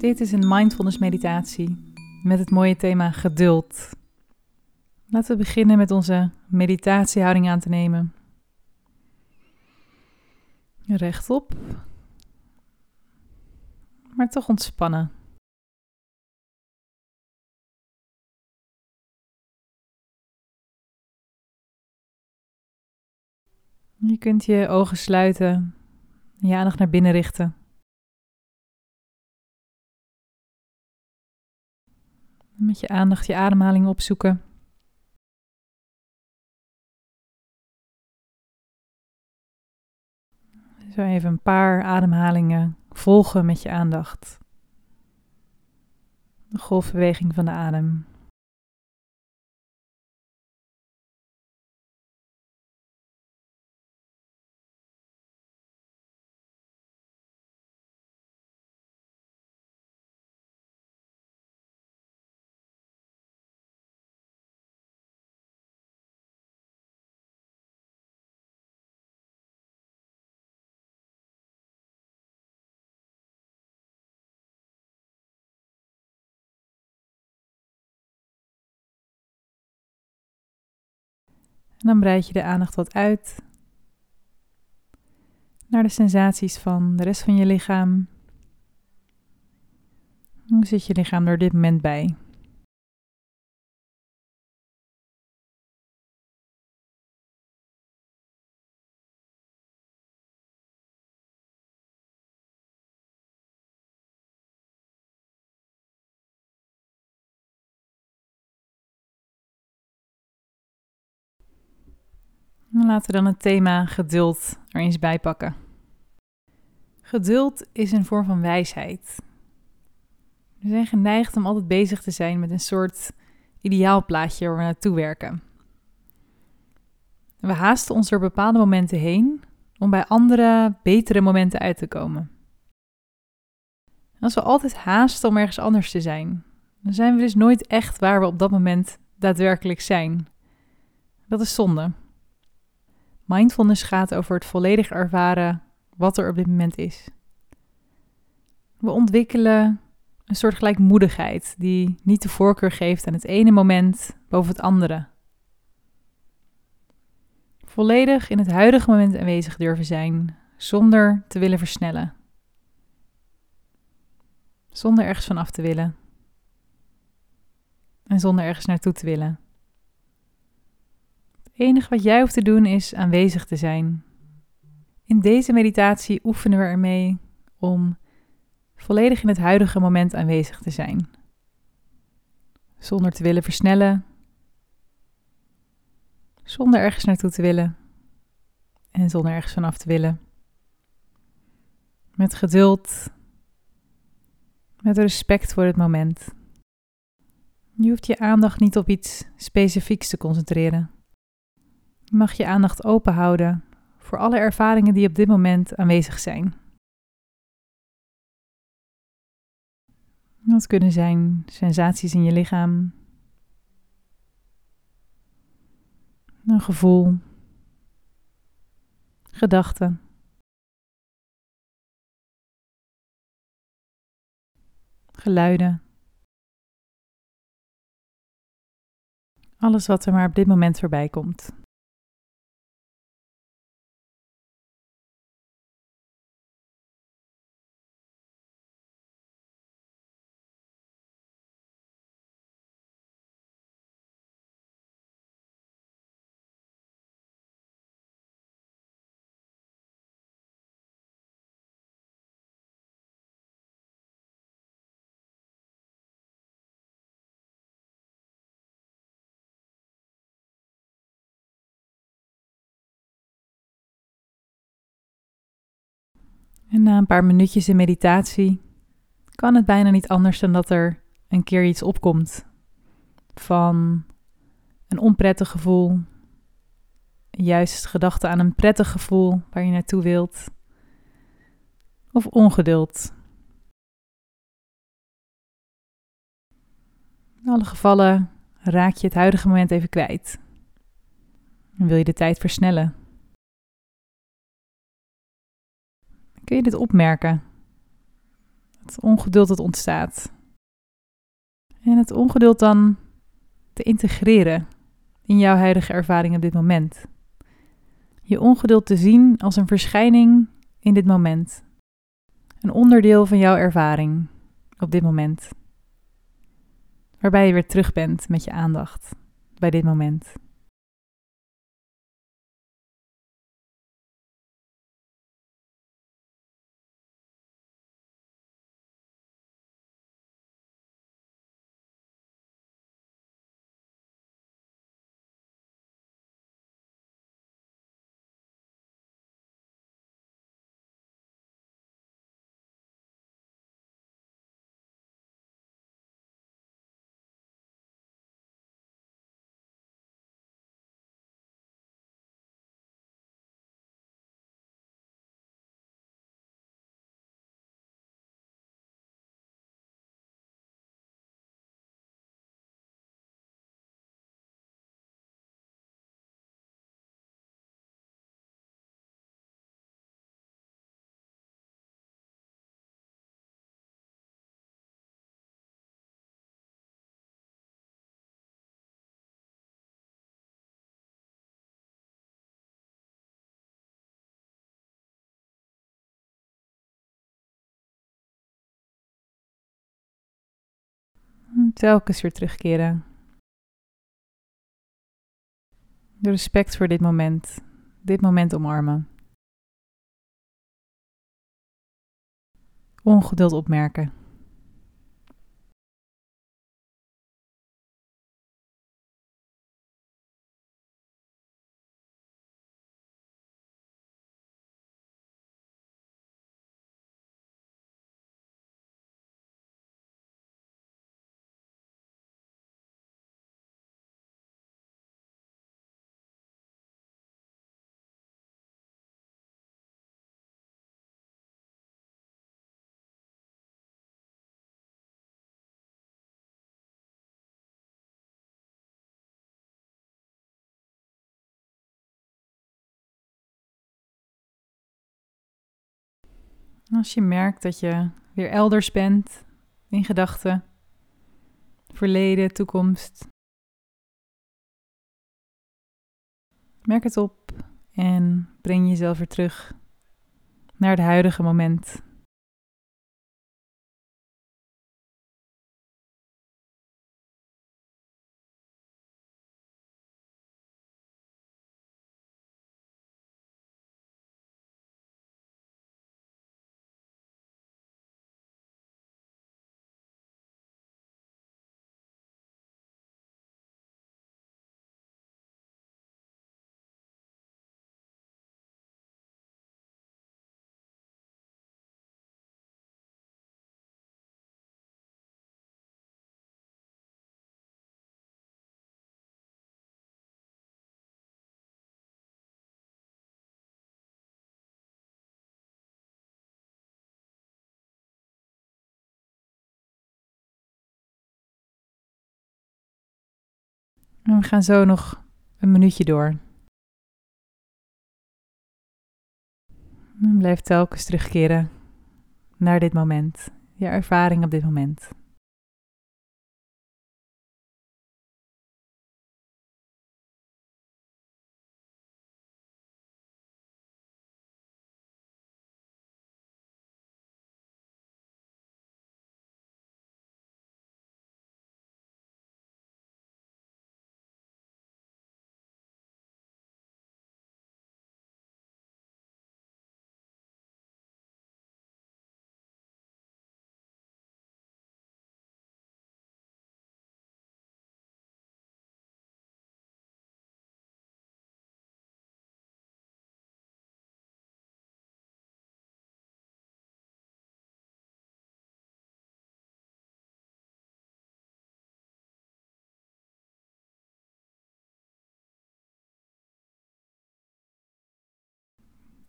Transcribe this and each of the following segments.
Dit is een mindfulness meditatie met het mooie thema geduld. Laten we beginnen met onze meditatiehouding aan te nemen. Rechtop, maar toch ontspannen. Je kunt je ogen sluiten, je aandacht naar binnen richten. Met je aandacht je ademhaling opzoeken. Zo even een paar ademhalingen volgen met je aandacht. De golfbeweging van de adem. En dan breid je de aandacht wat uit naar de sensaties van de rest van je lichaam. Hoe zit je lichaam er dit moment bij? Laten we dan het thema geduld er eens bij pakken. Geduld is een vorm van wijsheid. We zijn geneigd om altijd bezig te zijn met een soort ideaalplaatje waar we naartoe werken. We haasten ons door bepaalde momenten heen om bij andere, betere momenten uit te komen. als we altijd haasten om ergens anders te zijn, dan zijn we dus nooit echt waar we op dat moment daadwerkelijk zijn. Dat is zonde. Mindfulness gaat over het volledig ervaren wat er op dit moment is. We ontwikkelen een soort gelijkmoedigheid die niet de voorkeur geeft aan het ene moment boven het andere. Volledig in het huidige moment aanwezig durven zijn zonder te willen versnellen. Zonder ergens van af te willen. En zonder ergens naartoe te willen enige wat jij hoeft te doen is aanwezig te zijn. In deze meditatie oefenen we ermee om volledig in het huidige moment aanwezig te zijn. Zonder te willen versnellen, zonder ergens naartoe te willen en zonder ergens vanaf te willen. Met geduld, met respect voor het moment. Je hoeft je aandacht niet op iets specifieks te concentreren. Mag je aandacht open houden voor alle ervaringen die op dit moment aanwezig zijn. Dat kunnen zijn sensaties in je lichaam, een gevoel, gedachten. Geluiden. Alles wat er maar op dit moment voorbij komt. En na een paar minuutjes in meditatie kan het bijna niet anders dan dat er een keer iets opkomt van een onprettig gevoel, juist gedachte aan een prettig gevoel waar je naartoe wilt, of ongeduld. In alle gevallen raak je het huidige moment even kwijt. En wil je de tijd versnellen. Kun je dit opmerken? Het ongeduld dat ontstaat. En het ongeduld dan te integreren in jouw huidige ervaring op dit moment. Je ongeduld te zien als een verschijning in dit moment. Een onderdeel van jouw ervaring op dit moment. Waarbij je weer terug bent met je aandacht bij dit moment. Telkens weer terugkeren. De respect voor dit moment. Dit moment omarmen. Ongeduld opmerken. Als je merkt dat je weer elders bent in gedachten, verleden, toekomst, merk het op en breng jezelf weer terug naar het huidige moment. En we gaan zo nog een minuutje door. En blijf telkens terugkeren naar dit moment, je ervaring op dit moment.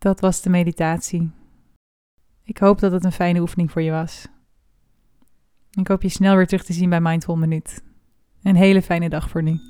Dat was de meditatie. Ik hoop dat het een fijne oefening voor je was. Ik hoop je snel weer terug te zien bij Mindful Minuut. Een hele fijne dag voor nu.